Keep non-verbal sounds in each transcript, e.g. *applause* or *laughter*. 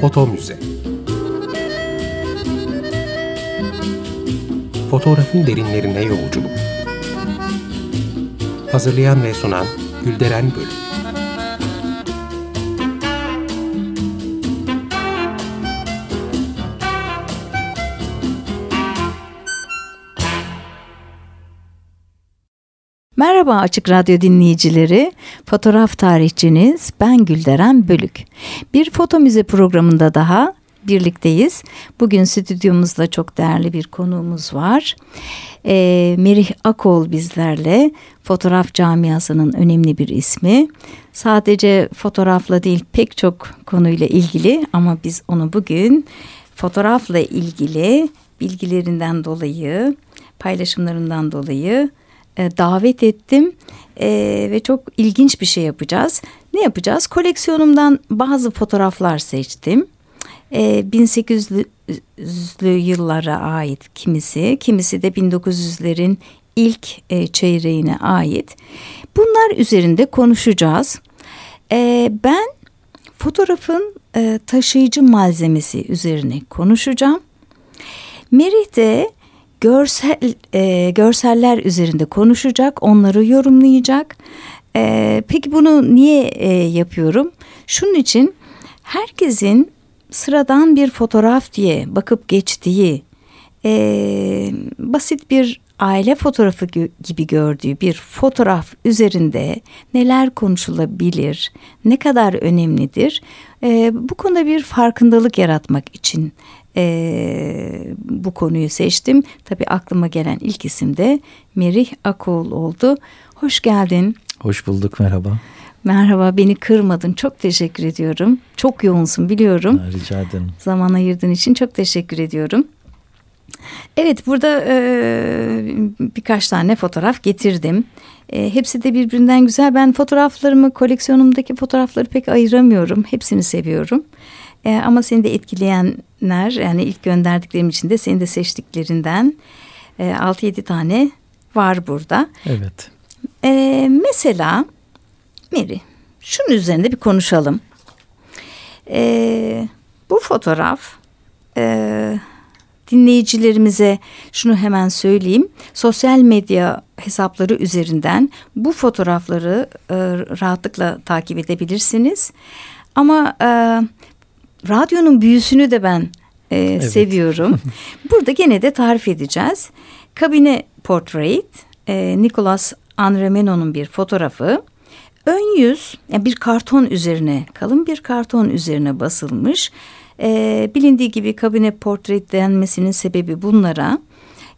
Foto Müze Fotoğrafın derinlerine yolculuk. Hazırlayan ve sunan Gülderen Bölüm Merhaba Açık Radyo dinleyicileri. Fotoğraf tarihçiniz ben Gülderen Bölük. Bir foto müze programında daha birlikteyiz. Bugün stüdyomuzda çok değerli bir konuğumuz var. E, Merih Akol bizlerle fotoğraf camiasının önemli bir ismi. Sadece fotoğrafla değil pek çok konuyla ilgili ama biz onu bugün fotoğrafla ilgili bilgilerinden dolayı, paylaşımlarından dolayı e, davet ettim e, ve çok ilginç bir şey yapacağız. Ne yapacağız? Koleksiyonumdan bazı fotoğraflar seçtim. E, 1800'lü yıllara ait kimisi, kimisi de 1900'lerin ilk e, çeyreğine ait. Bunlar üzerinde konuşacağız. E, ben fotoğrafın e, taşıyıcı malzemesi üzerine konuşacağım. Merih de görsel e, görseller üzerinde konuşacak, onları yorumlayacak. E, peki bunu niye e, yapıyorum? Şunun için herkesin sıradan bir fotoğraf diye bakıp geçtiği e, basit bir aile fotoğrafı gibi gördüğü bir fotoğraf üzerinde neler konuşulabilir, ne kadar önemlidir? E, bu konuda bir farkındalık yaratmak için e, bu konuyu seçtim. Tabii aklıma gelen ilk isim de Merih Akol oldu. Hoş geldin. Hoş bulduk merhaba. Merhaba beni kırmadın çok teşekkür ediyorum. Çok yoğunsun biliyorum. Ha, rica ederim. Zaman ayırdığın için çok teşekkür ediyorum. Evet burada e, birkaç tane fotoğraf getirdim. E, hepsi de birbirinden güzel. Ben fotoğraflarımı koleksiyonumdaki fotoğrafları pek ayıramıyorum. Hepsini seviyorum. E, ama seni de etkileyenler yani ilk gönderdiklerim için de seni de seçtiklerinden e, 6-7 tane var burada. Evet. E, mesela Mary şunun üzerinde bir konuşalım. E, bu fotoğraf e, dinleyicilerimize şunu hemen söyleyeyim. Sosyal medya hesapları üzerinden bu fotoğrafları e, rahatlıkla takip edebilirsiniz. Ama e, radyonun büyüsünü de ben e, evet. seviyorum. *laughs* Burada gene de tarif edeceğiz. Kabine Portrait, e, Nicolas Anremeno'nun bir fotoğrafı. Ön yüz yani bir karton üzerine, kalın bir karton üzerine basılmış. E, bilindiği gibi kabine portrait denmesinin sebebi bunlara.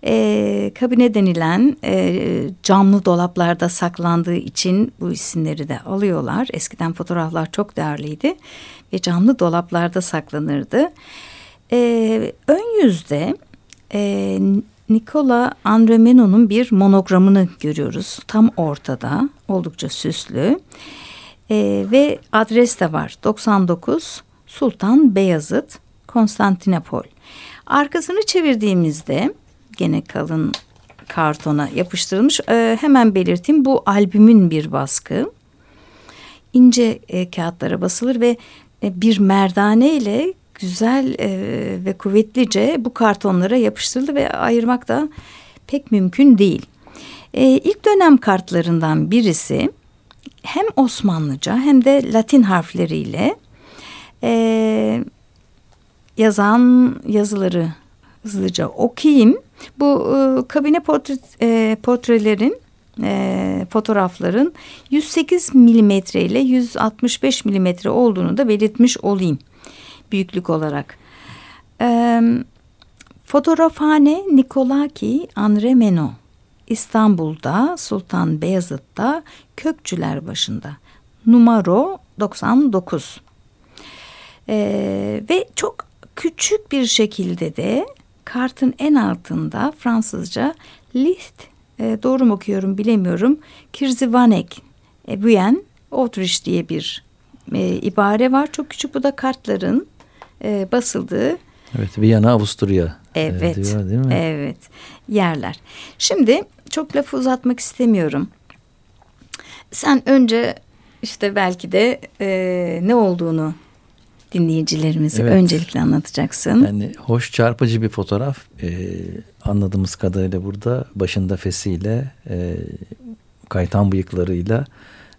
E, kabine denilen e, camlı dolaplarda saklandığı için bu isimleri de alıyorlar. Eskiden fotoğraflar çok değerliydi ve camlı dolaplarda saklanırdı. E, ön yüzde e, Nicola Andremeno'nun bir monogramını görüyoruz. Tam ortada oldukça süslü e, ve adres de var 99 Sultan Beyazıt Konstantinopol. Arkasını çevirdiğimizde gene kalın kartona yapıştırılmış. E, hemen belirteyim bu albümün bir baskı. İnce e, kağıtlara basılır ve bir merdane ile güzel e, ve kuvvetlice bu kartonlara yapıştırıldı ve ayırmak da pek mümkün değil. E, ilk dönem kartlarından birisi hem Osmanlıca hem de Latin harfleriyle e, yazan yazıları hızlıca okuyayım. Bu e, kabine portre, e, portrelerin e, fotoğrafların 108 milimetre ile 165 milimetre olduğunu da belirtmiş olayım büyüklük olarak. E, Fotoğrafhane Nikolaki Andremeno İstanbul'da Sultan Beyazıt'ta Kökçüler başında numaro 99 ee, ve çok küçük bir şekilde de kartın en altında Fransızca list e, doğru mu okuyorum bilemiyorum. Kirzivanek e, Buyen Autriche diye bir e, ibare var. Çok küçük bu da kartların e, basıldığı. Evet Viyana Avusturya e, evet, e, diyor değil mi? Evet yerler. Şimdi çok lafı uzatmak istemiyorum. Sen önce işte belki de e, ne olduğunu dinleyicilerimize Evet. öncelikle anlatacaksın? Yani hoş çarpıcı bir fotoğraf. Ee, anladığımız kadarıyla burada başında fesiyle, e, kaytan bıyıklarıyla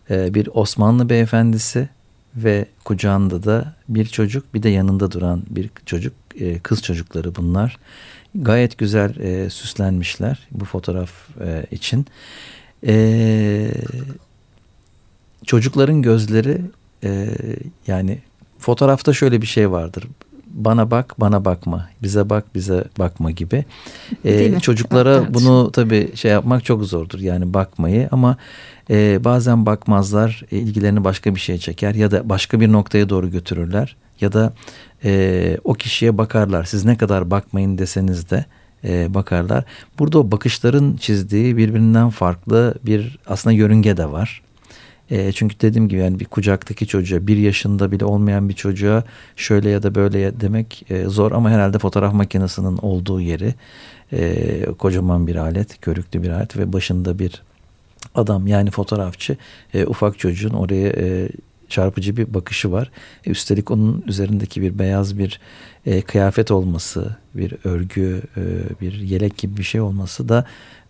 e, bir Osmanlı beyefendisi ve kucağında da bir çocuk bir de yanında duran bir çocuk e, kız çocukları bunlar. Gayet güzel e, süslenmişler bu fotoğraf e, için. E, çocukların gözleri e, yani fotoğrafta şöyle bir şey vardır. Bana bak, bana bakma. Bize bak, bize bakma gibi. Ee, çocuklara Evet, bunu tabii şey yapmak çok zordur. Yani bakmayı ama e, bazen bakmazlar. e, ilgilerini başka bir şeye çeker ya da başka bir noktaya doğru götürürler. Ya da e, o kişiye bakarlar. Siz ne kadar bakmayın deseniz de e, bakarlar. Burada o bakışların çizdiği birbirinden farklı bir aslında yörünge de var. E, çünkü dediğim gibi yani bir kucaktaki çocuğa bir yaşında bile olmayan bir çocuğa şöyle ya da böyle demek e, zor ama herhalde fotoğraf makinesinin olduğu yeri e, kocaman bir alet, körüklü bir alet ve başında bir adam yani fotoğrafçı e, ufak çocuğun oraya e, çarpıcı bir bakışı var. E, üstelik onun üzerindeki bir beyaz bir e, kıyafet olması, bir örgü, e, bir yelek gibi bir şey olması da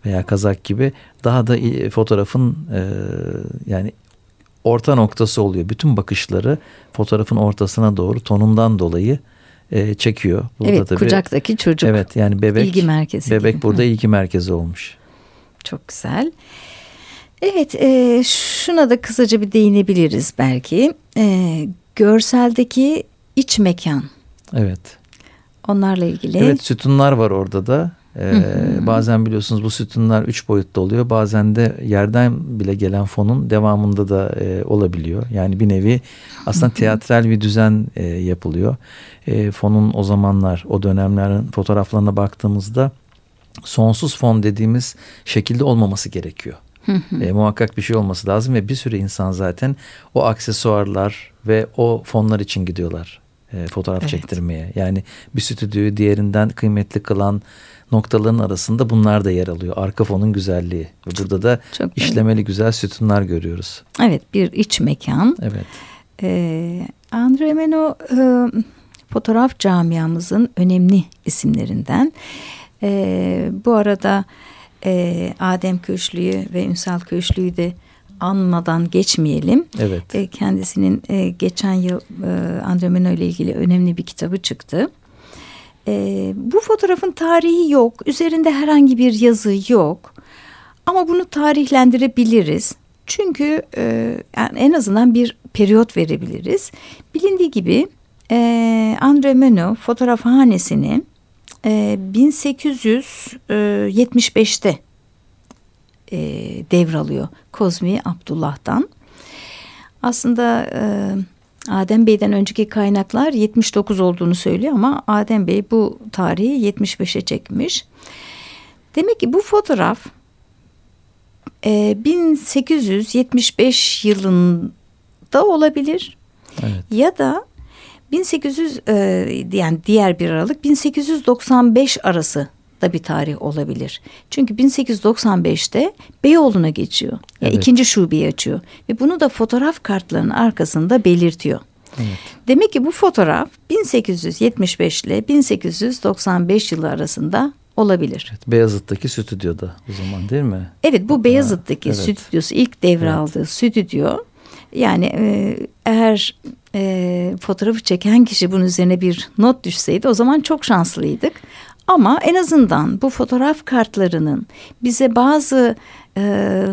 veya kazak gibi daha da fotoğrafın e, yani orta noktası oluyor. Bütün bakışları fotoğrafın ortasına doğru tonundan dolayı e, çekiyor. evet, tabii- kucaktaki çocuk. Evet yani bebek İlgi merkezi Bebek gibi. burada Hı. ilgi merkezi olmuş. Çok güzel. Evet, e, şuna da kısaca bir değinebiliriz belki. E, görseldeki iç mekan, Evet. onlarla ilgili. Evet sütunlar var orada da. Ee, bazen biliyorsunuz bu sütunlar üç boyutlu oluyor. Bazen de yerden bile gelen fonun devamında da e, olabiliyor. Yani bir nevi aslında teatral bir düzen e, yapılıyor. E, fonun o zamanlar o dönemlerin fotoğraflarına baktığımızda sonsuz fon dediğimiz şekilde olmaması gerekiyor. E, muhakkak bir şey olması lazım ve bir sürü insan zaten o aksesuarlar ve o fonlar için gidiyorlar e, fotoğraf Evet. çektirmeye. Yani bir stüdyoyu diğerinden kıymetli kılan noktaların arasında bunlar da yer alıyor. Arka fonun güzelliği. Burada da Çok işlemeli güzel sütunlar görüyoruz. Evet, bir iç mekan. Evet. E, Andre Meno e, fotoğraf camiamızın önemli isimlerinden. E, bu arada e, Adem Köşlü'yü ve Ünsal Köşlü'yü de anmadan geçmeyelim. Evet. E, kendisinin e, geçen yıl e, Andre Meno ile ilgili önemli bir kitabı çıktı. E, bu fotoğrafın tarihi yok. Üzerinde herhangi bir yazı yok. Ama bunu tarihlendirebiliriz. Çünkü e, yani en azından bir periyot verebiliriz. Bilindiği gibi e, Andre Meno fotoğrafhanesini e, 1875'te e, devralıyor Kozmi Abdullah'tan. Aslında e, Adem Bey'den önceki kaynaklar 79 olduğunu söylüyor ama Adem Bey bu tarihi 75'e çekmiş. Demek ki bu fotoğraf e, 1875 yılında olabilir Evet. ya da 1800 e, yani diğer bir aralık 1895 arası da bir tarih olabilir. Çünkü 1895'te Beyoğlu'na geçiyor. Yani Evet. ikinci şubeyi açıyor ve bunu da fotoğraf kartlarının arkasında belirtiyor. Evet. Demek ki bu fotoğraf 1875 ile 1895 yılı arasında olabilir. Evet, Beyazıt'taki stüdyoda o zaman değil mi? Evet bu Beyazıt'taki evet. stüdyosu ilk devraldığı stüdyo. Yani e, eğer e, fotoğrafı çeken kişi bunun üzerine bir not düşseydi o zaman çok şanslıydık. Ama en azından bu fotoğraf kartlarının bize bazı e,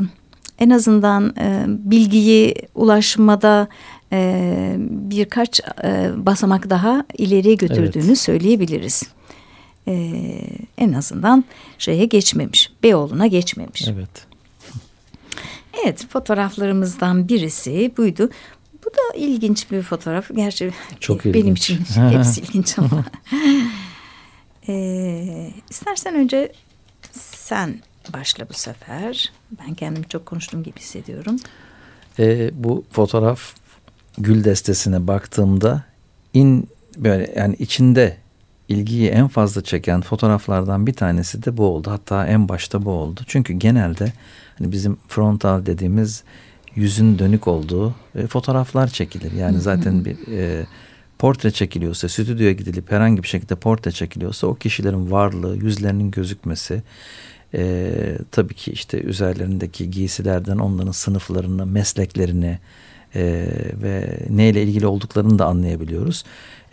en azından e, bilgiyi ulaşmada e, birkaç e, basamak daha ileriye götürdüğünü Evet. söyleyebiliriz. E, en azından şeye geçmemiş, Beyoğlu'na geçmemiş. Evet. Evet fotoğraflarımızdan birisi buydu. Bu da ilginç bir fotoğraf. Gerçi Çok benim ilginç. için *laughs* hepsi ilginç ama. Ee, istersen önce sen başla bu sefer. Ben kendimi çok konuştuğum gibi hissediyorum. E, bu fotoğraf gül destesine baktığımda in böyle yani içinde ilgiyi en fazla çeken fotoğraflardan bir tanesi de bu oldu. Hatta en başta bu oldu. Çünkü genelde hani bizim frontal dediğimiz yüzün dönük olduğu e, fotoğraflar çekilir. Yani zaten bir e, portre çekiliyorsa, stüdyoya gidilip herhangi bir şekilde portre çekiliyorsa o kişilerin varlığı, yüzlerinin gözükmesi, e, tabii ki işte üzerlerindeki giysilerden onların sınıflarını, mesleklerini e, ve neyle ilgili olduklarını da anlayabiliyoruz.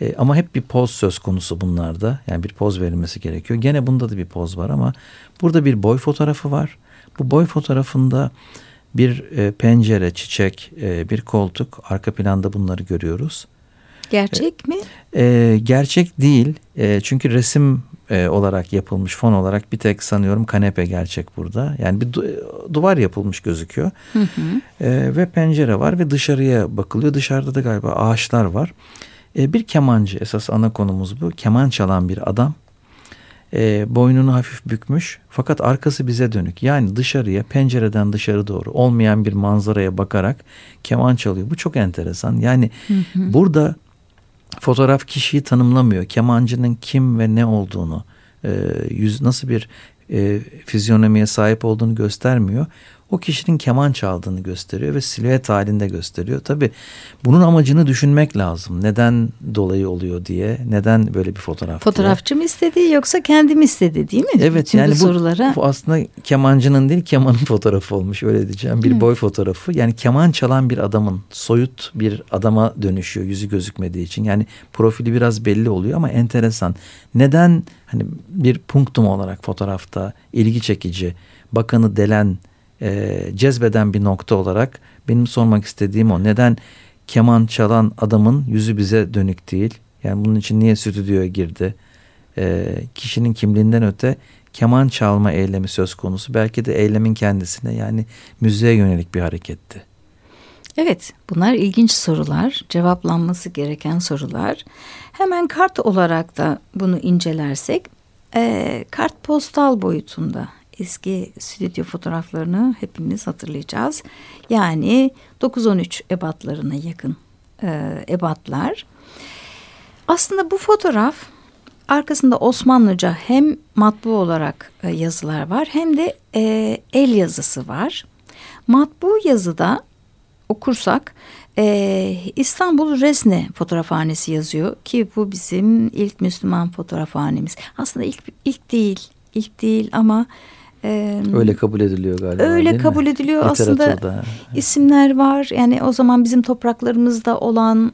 E, ama hep bir poz söz konusu bunlarda. Yani bir poz verilmesi gerekiyor. Gene bunda da bir poz var ama burada bir boy fotoğrafı var. Bu boy fotoğrafında bir e, pencere, çiçek, e, bir koltuk. Arka planda bunları görüyoruz. Gerçek mi? E, gerçek değil. E, çünkü resim e, olarak yapılmış fon olarak bir tek sanıyorum kanepe gerçek burada. Yani bir du- duvar yapılmış gözüküyor. Hı hı. E, ve pencere var ve dışarıya bakılıyor. Dışarıda da galiba ağaçlar var. E, bir kemancı esas ana konumuz bu. Keman çalan bir adam. E, boynunu hafif bükmüş fakat arkası bize dönük. Yani dışarıya pencereden dışarı doğru olmayan bir manzaraya bakarak keman çalıyor. Bu çok enteresan. Yani burada fotoğraf kişiyi tanımlamıyor. Kemancının kim ve ne olduğunu, e, yüz nasıl bir e, fizyonomiye sahip olduğunu göstermiyor. O kişinin keman çaldığını gösteriyor ve silüet halinde gösteriyor. Tabi bunun amacını düşünmek lazım. Neden dolayı oluyor diye, neden böyle bir fotoğraf Fotoğrafçı mı istedi yoksa kendi mi istedi değil mi? Evet Bütün yani bu, sorulara. bu aslında kemancının değil kemanın *laughs* fotoğrafı olmuş öyle diyeceğim. Bir boy fotoğrafı. Yani keman çalan bir adamın soyut bir adama dönüşüyor yüzü gözükmediği için. Yani profili biraz belli oluyor ama enteresan. Neden hani bir punktum olarak fotoğrafta ilgi çekici, bakanı delen, e, cezbeden bir nokta olarak benim sormak istediğim o. Neden keman çalan adamın yüzü bize dönük değil? Yani bunun için niye stüdyoya girdi? E, kişinin kimliğinden öte keman çalma eylemi söz konusu. Belki de eylemin kendisine yani müziğe yönelik bir hareketti. Evet, bunlar ilginç sorular, cevaplanması gereken sorular. Hemen kart olarak da bunu incelersek, e, kart postal boyutunda eski stüdyo fotoğraflarını hepimiz hatırlayacağız. Yani 9-13 ebatlarına yakın e, ebatlar. Aslında bu fotoğraf arkasında Osmanlıca hem matbu olarak e, yazılar var hem de e, el yazısı var. Matbu yazıda okursak e, İstanbul Resne fotoğrafhanesi yazıyor ki bu bizim ilk Müslüman fotoğrafhanemiz. Aslında ilk ilk değil, ilk değil ama Öyle kabul ediliyor galiba. Öyle kabul mi? ediliyor aslında isimler var yani o zaman bizim topraklarımızda olan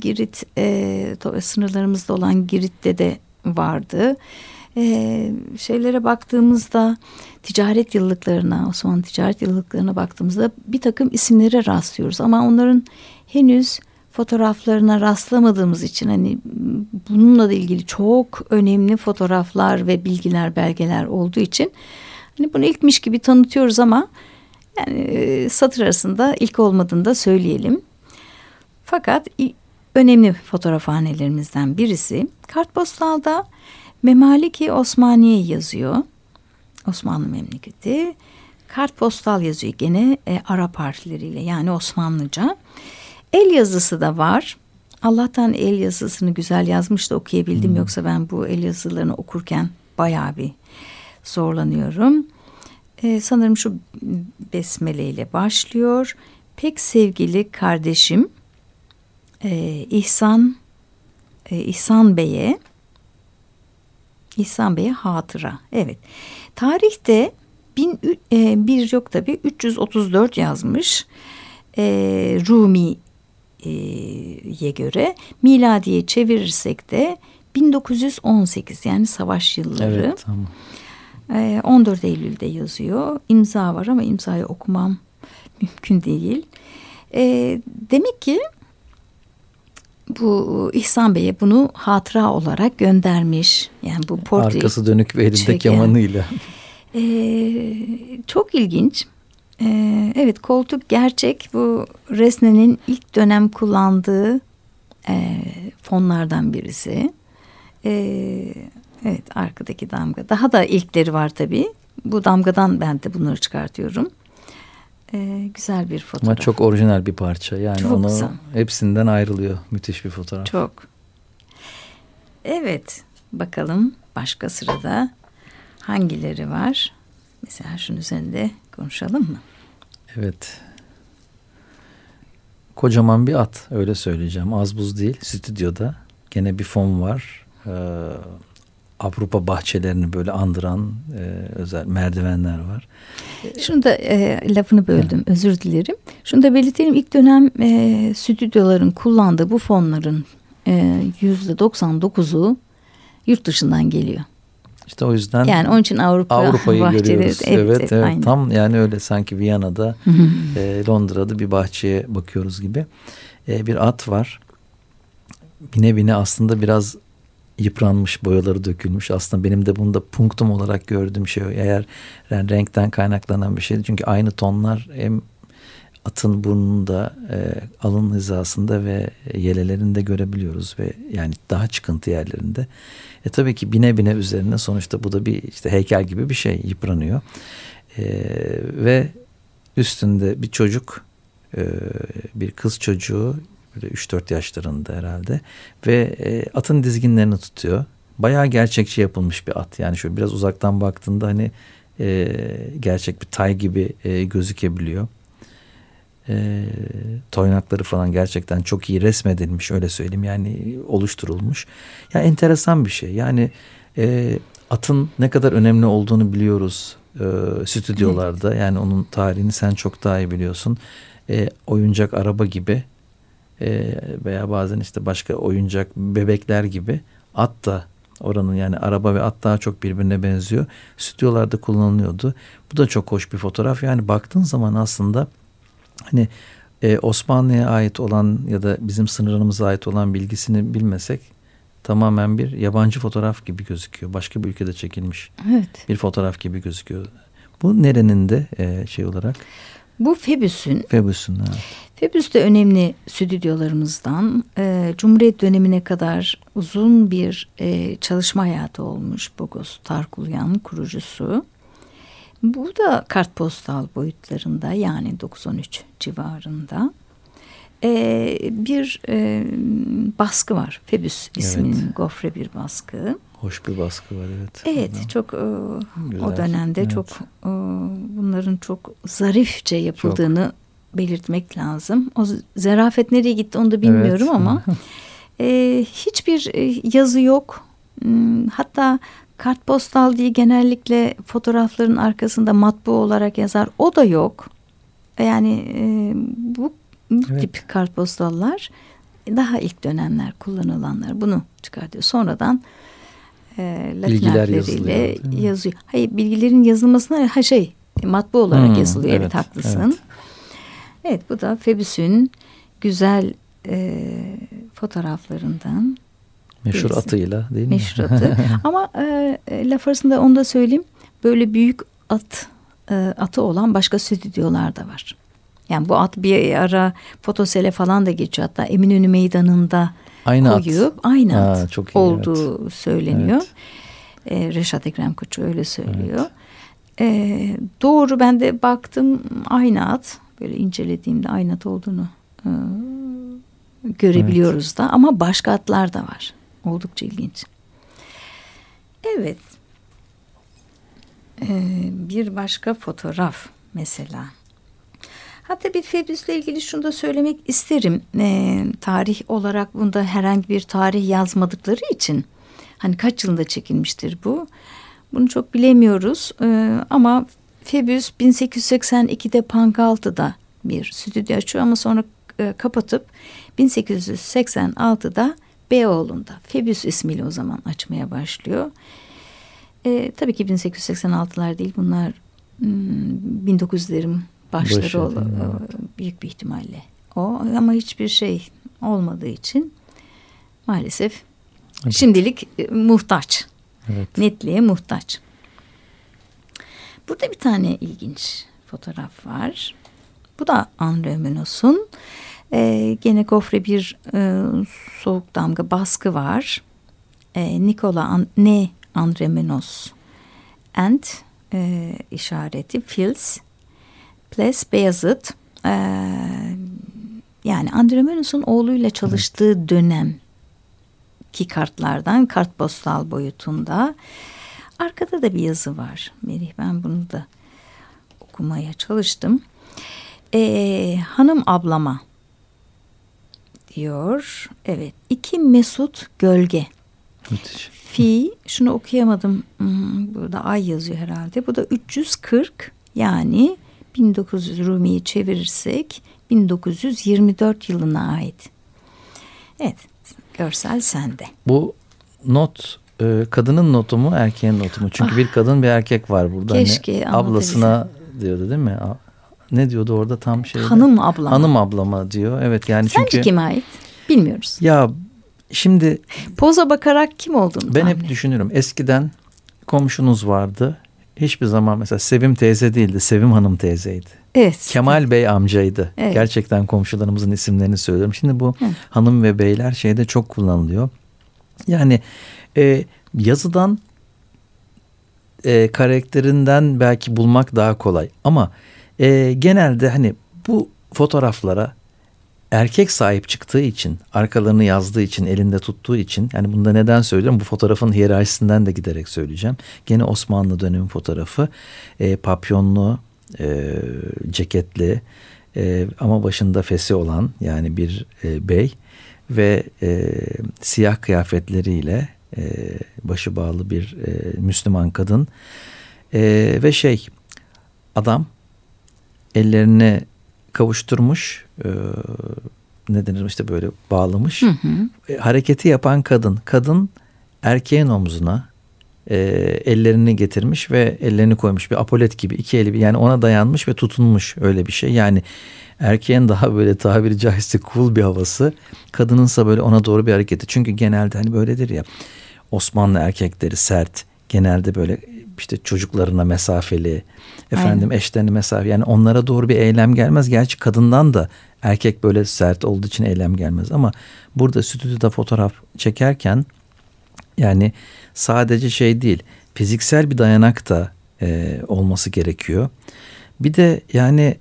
Girit e, sınırlarımızda olan Girit'te de vardı. E, şeylere baktığımızda ticaret yıllıklarına Osmanlı ticaret yıllıklarına baktığımızda bir takım isimlere rastlıyoruz ama onların henüz fotoğraflarına rastlamadığımız için hani bununla da ilgili çok önemli fotoğraflar ve bilgiler belgeler olduğu için hani bunu ilkmiş gibi tanıtıyoruz ama yani e, satır arasında ilk olmadığını da söyleyelim. Fakat önemli fotoğrafhanelerimizden birisi kartpostalda Memaliki Osmaniye yazıyor. Osmanlı memleketi. Kartpostal yazıyor gene e, Arap harfleriyle yani Osmanlıca. El yazısı da var. Allah'tan el yazısını güzel yazmış da okuyabildim. Yoksa ben bu el yazılarını okurken bayağı bir zorlanıyorum. Ee, sanırım şu besmele ile başlıyor. Pek sevgili kardeşim e, İhsan e, İhsan Bey'e İhsan Bey'e hatıra. Evet. Tarihte bin, e, bir yok tabi 334 yazmış. E, Rumi'ye göre miladiye çevirirsek de 1918 yani savaş yılları. Evet tamam. Ee, 14 Eylül'de yazıyor. İmza var ama imzayı okumam *laughs* mümkün değil. Ee, demek ki bu İhsan Bey'e bunu hatıra olarak göndermiş. Yani bu portre Arkası dönük ve elinde çeken. kemanıyla. *laughs* Ee, çok ilginç. Ee, evet koltuk gerçek. Bu Resne'nin ilk dönem kullandığı e, fonlardan birisi. Ee, evet arkadaki damga. Daha da ilkleri var tabii. Bu damgadan ben de bunları çıkartıyorum. Ee, güzel bir fotoğraf. Ama çok orijinal bir parça. Yani Çok onu güzel. hepsinden ayrılıyor. Müthiş bir fotoğraf. Çok. Evet bakalım başka sırada hangileri var? Mesela şunun üzerinde konuşalım mı? Evet. kocaman bir at öyle söyleyeceğim. Az buz değil stüdyoda. Gene bir fon var. Ee, Avrupa bahçelerini böyle andıran e, özel merdivenler var. Şunu da e, lafını böldüm özür dilerim. Şunu da belirtelim ilk dönem e, stüdyoların kullandığı bu fonların e, yüzde 99'u yurt dışından geliyor. İşte o yüzden yani onun için Avrupa Avrupa'yı *laughs* görüyoruz. Evet, evet, evet tam yani öyle sanki Viyana'da, *laughs* e, Londra'da bir bahçeye bakıyoruz gibi. E, bir at var. Bine bine aslında biraz yıpranmış, boyaları dökülmüş. Aslında benim de bunda punktum olarak gördüğüm şey. Eğer yani renkten kaynaklanan bir şey. Çünkü aynı tonlar hem atın burnunda, e, alın hizasında ve yelelerinde görebiliyoruz ve yani daha çıkıntı yerlerinde. E tabii ki bine bine üzerine sonuçta bu da bir işte heykel gibi bir şey yıpranıyor. E, ve üstünde bir çocuk, e, bir kız çocuğu böyle 3-4 yaşlarında herhalde ve e, atın dizginlerini tutuyor. Bayağı gerçekçi yapılmış bir at. Yani şöyle biraz uzaktan baktığında hani e, gerçek bir tay gibi e, gözükebiliyor. E, toynakları falan gerçekten çok iyi resmedilmiş öyle söyleyeyim yani oluşturulmuş. Ya yani enteresan bir şey. Yani e, atın ne kadar önemli olduğunu biliyoruz e, stüdyolarda. Evet. Yani onun tarihini sen çok daha iyi biliyorsun. E, oyuncak araba gibi e, veya bazen işte başka oyuncak bebekler gibi at da oranın yani araba ve at daha çok birbirine benziyor. Stüdyolarda kullanılıyordu. Bu da çok hoş bir fotoğraf. Yani baktığın zaman aslında hani e, Osmanlı'ya ait olan ya da bizim sınırlarımıza ait olan bilgisini bilmesek tamamen bir yabancı fotoğraf gibi gözüküyor. Başka bir ülkede çekilmiş evet. bir fotoğraf gibi gözüküyor. Bu nerenin de e, şey olarak? Bu Febüs'ün. Febüs'ün evet. Febüs de önemli stüdyolarımızdan. E, Cumhuriyet dönemine kadar uzun bir e, çalışma hayatı olmuş Bogos Tarkulyan kurucusu. Bu da kartpostal boyutlarında yani 913 civarında e, bir e, baskı var. Febüs isminin evet. gofre bir baskı. Hoş bir baskı var evet. Evet Ondan. çok e, o dönemde evet. çok e, bunların çok zarifçe yapıldığını çok. Belirtmek lazım. O zarafet nereye gitti onu da bilmiyorum evet. ama *laughs* e, hiçbir e, yazı yok. Hmm, hatta kartpostal diye genellikle fotoğrafların arkasında matbu olarak yazar. O da yok. Yani e, bu, bu evet. tip kartpostallar daha ilk dönemler kullanılanlar bunu çıkartıyor. Sonradan e, Latin Bilgiler harfleriyle yazıyor. Hayır bilgilerin yazılmasına ha şey matbu olarak hmm, yazılıyor. Evet, evet haklısın. Evet. Evet bu da Febüs'ün güzel e, fotoğraflarından. Meşhur birisi. atıyla değil mi? Meşhur atı. *laughs* Ama e, laf arasında onu da söyleyeyim. Böyle büyük at e, atı olan başka stüdyolar da var. Yani bu at bir ara fotosele falan da geçiyor. Hatta Eminönü Meydanı'nda aynı koyup at. aynı ha, at çok iyi, olduğu evet. söyleniyor. Evet. E, Reşat Ekrem Koçu öyle söylüyor. Evet. E, doğru ben de baktım aynı at. Böyle incelediğimde aynı at olduğunu e, görebiliyoruz evet. da. Ama başka atlar da var. Oldukça ilginç. Evet. Ee, bir başka fotoğraf mesela. Hatta bir Febüs'le ilgili şunu da söylemek isterim. Ee, tarih olarak bunda herhangi bir tarih yazmadıkları için hani kaç yılında çekilmiştir bu? Bunu çok bilemiyoruz ee, ama Febüs 1882'de Pangaltı'da bir stüdyo açıyor ama sonra e, kapatıp 1886'da Beyoğlu'nda Febüs ismiyle o zaman açmaya başlıyor. E, tabii ki 1886'lar değil bunlar hmm, 1900'lerin başları Başı, ol, büyük bir ihtimalle o ama hiçbir şey olmadığı için maalesef evet. şimdilik e, muhtaç. Evet. Netliğe muhtaç. Burada bir tane ilginç fotoğraf var. Bu da Henri Munos'un e, gene gofre bir e, soğuk damga baskı var. E, Nikola An Ne Andremenos and e, işareti Fils Ples Beyazıt e, yani Andremenos'un oğluyla çalıştığı evet. dönem ki kartlardan kartpostal boyutunda arkada da bir yazı var Merih ben bunu da okumaya çalıştım e, hanım ablama diyor. Evet. İki Mesut Gölge. Müthiş. Fi şunu okuyamadım. Hmm, burada ay yazıyor herhalde. Bu da 340 yani 1900 Rumi'yi çevirirsek 1924 yılına ait. Evet görsel sende. Bu not e, kadının notu mu erkeğin notu mu? Çünkü bir kadın bir erkek var burada. Hani Keşke ablasına diyordu değil mi? Ne diyordu orada tam şey? Hanım ablama. Hanım ablama diyor. Evet yani Sence çünkü kime ait? Bilmiyoruz. ya şimdi Poza bakarak kim olduğunu ben tahmin hep düşünürüm. Eskiden komşunuz vardı. Hiçbir zaman mesela Sevim teyze değildi. Sevim Hanım teyzeydi. Evet. Kemal Bey amcaydı. Evet. Gerçekten komşularımızın isimlerini söylüyorum. Şimdi bu Hı. hanım ve beyler şeyde çok kullanılıyor. Yani e, yazıdan e, karakterinden belki bulmak daha kolay. Ama e, genelde hani bu fotoğraflara erkek sahip çıktığı için, arkalarını yazdığı için, elinde tuttuğu için yani bunda neden söylüyorum? Bu fotoğrafın hiyerarşisinden de giderek söyleyeceğim. Gene Osmanlı dönemi fotoğrafı. E, papyonlu, e, ceketli e, ama başında fesi olan yani bir e, bey ve e, siyah kıyafetleriyle e, başı bağlı bir e, Müslüman kadın. E, ve şey adam ellerini kavuşturmuş e, ne denir işte böyle bağlamış. Hı hı. E, hareketi yapan kadın. Kadın erkeğin omzuna e, ellerini getirmiş ve ellerini koymuş. Bir apolet gibi iki eli yani ona dayanmış ve tutunmuş öyle bir şey. Yani erkeğin daha böyle tabiri caizse cool bir havası kadınınsa böyle ona doğru bir hareketi çünkü genelde hani böyledir ya Osmanlı erkekleri sert genelde böyle işte çocuklarına mesafeli efendim eşlerine mesafe yani onlara doğru bir eylem gelmez. Gerçi kadından da erkek böyle sert olduğu için eylem gelmez. Ama burada stüdyoda fotoğraf çekerken yani sadece şey değil fiziksel bir dayanak da e, olması gerekiyor. Bir de yani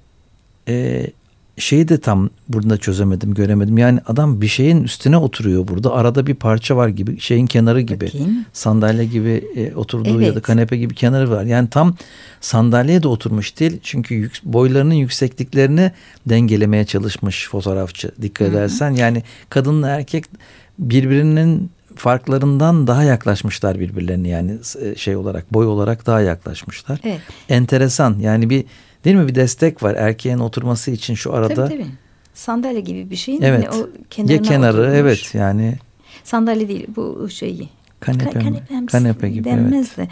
e, şeyi de tam burada çözemedim göremedim. Yani adam bir şeyin üstüne oturuyor burada. Arada bir parça var gibi şeyin kenarı gibi. Bakayım. Sandalye gibi e, oturduğu ya da Evet. kanepe gibi kenarı var. Yani tam sandalyeye de oturmuş değil. Çünkü yük- boylarının yüksekliklerini dengelemeye çalışmış fotoğrafçı. Dikkat edersen yani kadınla erkek birbirinin farklarından daha yaklaşmışlar birbirlerine yani e, şey olarak boy olarak daha yaklaşmışlar. Evet. Enteresan yani bir değil mi bir destek var erkeğin oturması için şu arada. Tabii tabii. Sandalye gibi bir şeyin Evet. hani o kenarına ya kenarı oturmuş. evet yani Sandalye değil bu şeyi. kanepe, Ka- kanepe, kanepe gibi evet. denmez de.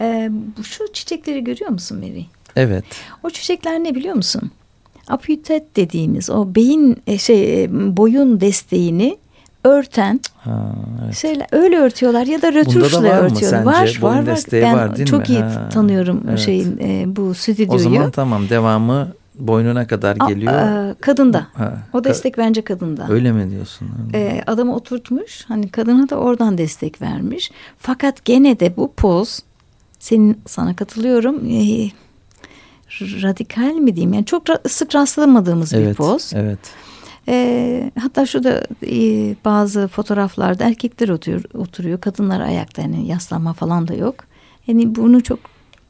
Ee, bu- şu çiçekleri görüyor musun Mary? Evet. O çiçekler ne biliyor musun? Aputet dediğimiz o beyin e, şey e, boyun desteğini örten Ha, evet. şeyler öyle örtüyorlar ya da rötuşla var mı örtüyorlar. sence? Var Boyun var var. Ben var değil çok mi? iyi Ha, tanıyorum evet. şeyin e, bu stüdyoyu. O zaman tamam devamı boynuna kadar geliyor. a- kadında. Ha, O ka- destek bence kadında. Öyle mi diyorsun? e, adamı oturtmuş. Hani kadına da oradan destek vermiş. Fakat gene de bu poz senin sana katılıyorum. e, radikal mi diyeyim? Yani çok ra- sık rastlamadığımız bir evet, poz. Evet. E, hatta şurada e, bazı fotoğraflarda erkekler oturuyor, oturuyor. Kadınlar ayakta. Yani yaslanma falan da yok. Yani bunu çok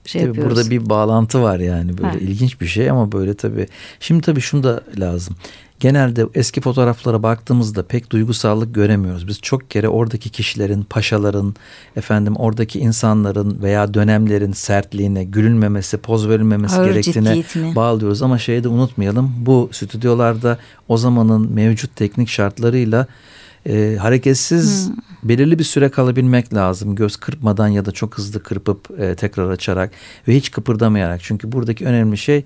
şey Tabii yapıyoruz. burada bir bağlantı var yani böyle Ha. ilginç bir şey ama böyle tabii. Şimdi tabii şunu da lazım. Genelde eski fotoğraflara baktığımızda pek duygusallık göremiyoruz. Biz çok kere oradaki kişilerin, paşaların, efendim oradaki insanların veya dönemlerin sertliğine, gülünmemesi, poz verilmemesi Ağır gerektiğine bağlıyoruz. Ama şeyi de unutmayalım. Bu stüdyolarda o zamanın mevcut teknik şartlarıyla e, hareketsiz Hmm. belirli bir süre kalabilmek lazım. Göz kırpmadan ya da çok hızlı kırpıp e, tekrar açarak ve hiç kıpırdamayarak. Çünkü buradaki önemli şey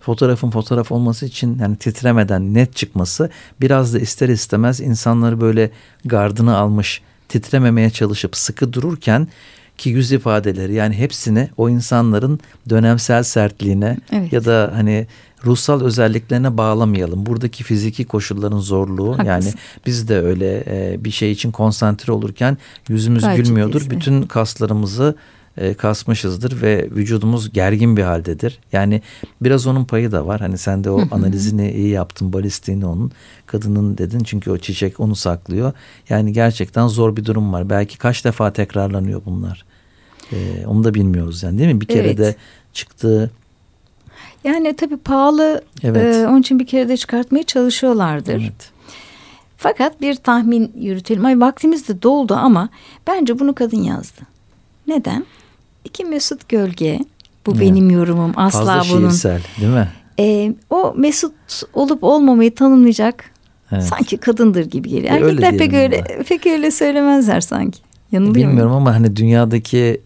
fotoğrafın fotoğraf olması için yani titremeden net çıkması biraz da ister istemez insanları böyle gardını almış titrememeye çalışıp sıkı dururken ki yüz ifadeleri yani hepsini o insanların dönemsel sertliğine Evet. ya da hani ruhsal özelliklerine bağlamayalım. Buradaki fiziki koşulların zorluğu Haklısın. yani biz de öyle e, bir şey için konsantre olurken yüzümüz Gayet gülmüyordur. ciddiyiz, Bütün kaslarımızı e, kasmışızdır ve vücudumuz gergin bir haldedir. Yani biraz onun payı da var. Hani sen de o analizini iyi yaptın, balistiğini onun. Kadının dedin çünkü o çiçek onu saklıyor. Yani gerçekten zor bir durum var. Belki kaç defa tekrarlanıyor bunlar. E, onu da bilmiyoruz yani değil mi? Bir kere Evet. de çıktığı Yani tabii pahalı. Evet. e, onun için bir kere de çıkartmaya çalışıyorlardır. Evet. Fakat bir tahmin yürütelim. Ay vaktimiz de doldu ama bence bunu kadın yazdı. Neden? İki Mesut Gölge. Bu Evet. benim yorumum. Asla Fazla bunun. şiirsel değil mi? Ee, o Mesut olup olmamayı tanımlayacak Evet. sanki kadındır gibi geliyor. E, öyle Erkekler pek öyle pek öyle söylemezler sanki. Yanılıyor? Bilmiyorum ama hani dünyadaki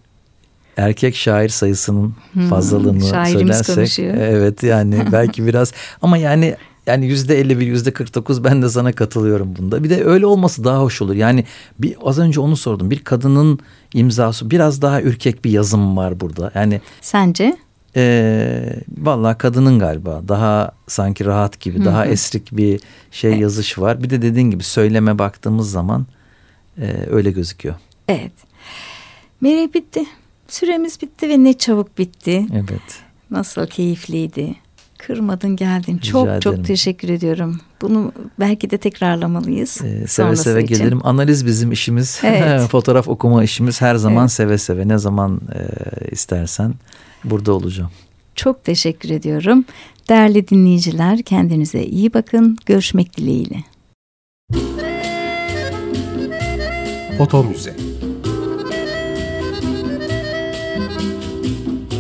erkek şair sayısının fazlalığını şairimiz söylersek konuşuyor. evet yani *laughs* belki biraz ama yani yani yüzde 51 yüzde 49 ben de sana katılıyorum bunda. Bir de öyle olması daha hoş olur. Yani bir az önce onu sordum. Bir kadının imzası biraz daha ürkek bir yazım var burada. Yani Sence? ee, vallahi kadının galiba daha sanki rahat gibi, daha esrik bir şey yazış var. Bir de dediğin gibi söyleme baktığımız zaman e, öyle gözüküyor. Evet. Merih bitti. Süremiz bitti ve ne çabuk bitti. Evet. Nasıl keyifliydi. Kırmadın geldin. Rica çok ederim. çok teşekkür ediyorum. Bunu belki de tekrarlamalıyız. Ee, seve seve için. gelirim. Analiz bizim işimiz. *laughs* Evet. Fotoğraf okuma işimiz her zaman Evet. seve seve. Ne zaman e, istersen burada olacağım. Çok teşekkür ediyorum. Değerli dinleyiciler kendinize iyi bakın. Görüşmek dileğiyle. Foto Müze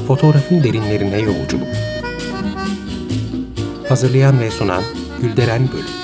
Fotoğrafın derinlerine yolculuk Hazırlayan ve sunan Gülderen Bölüm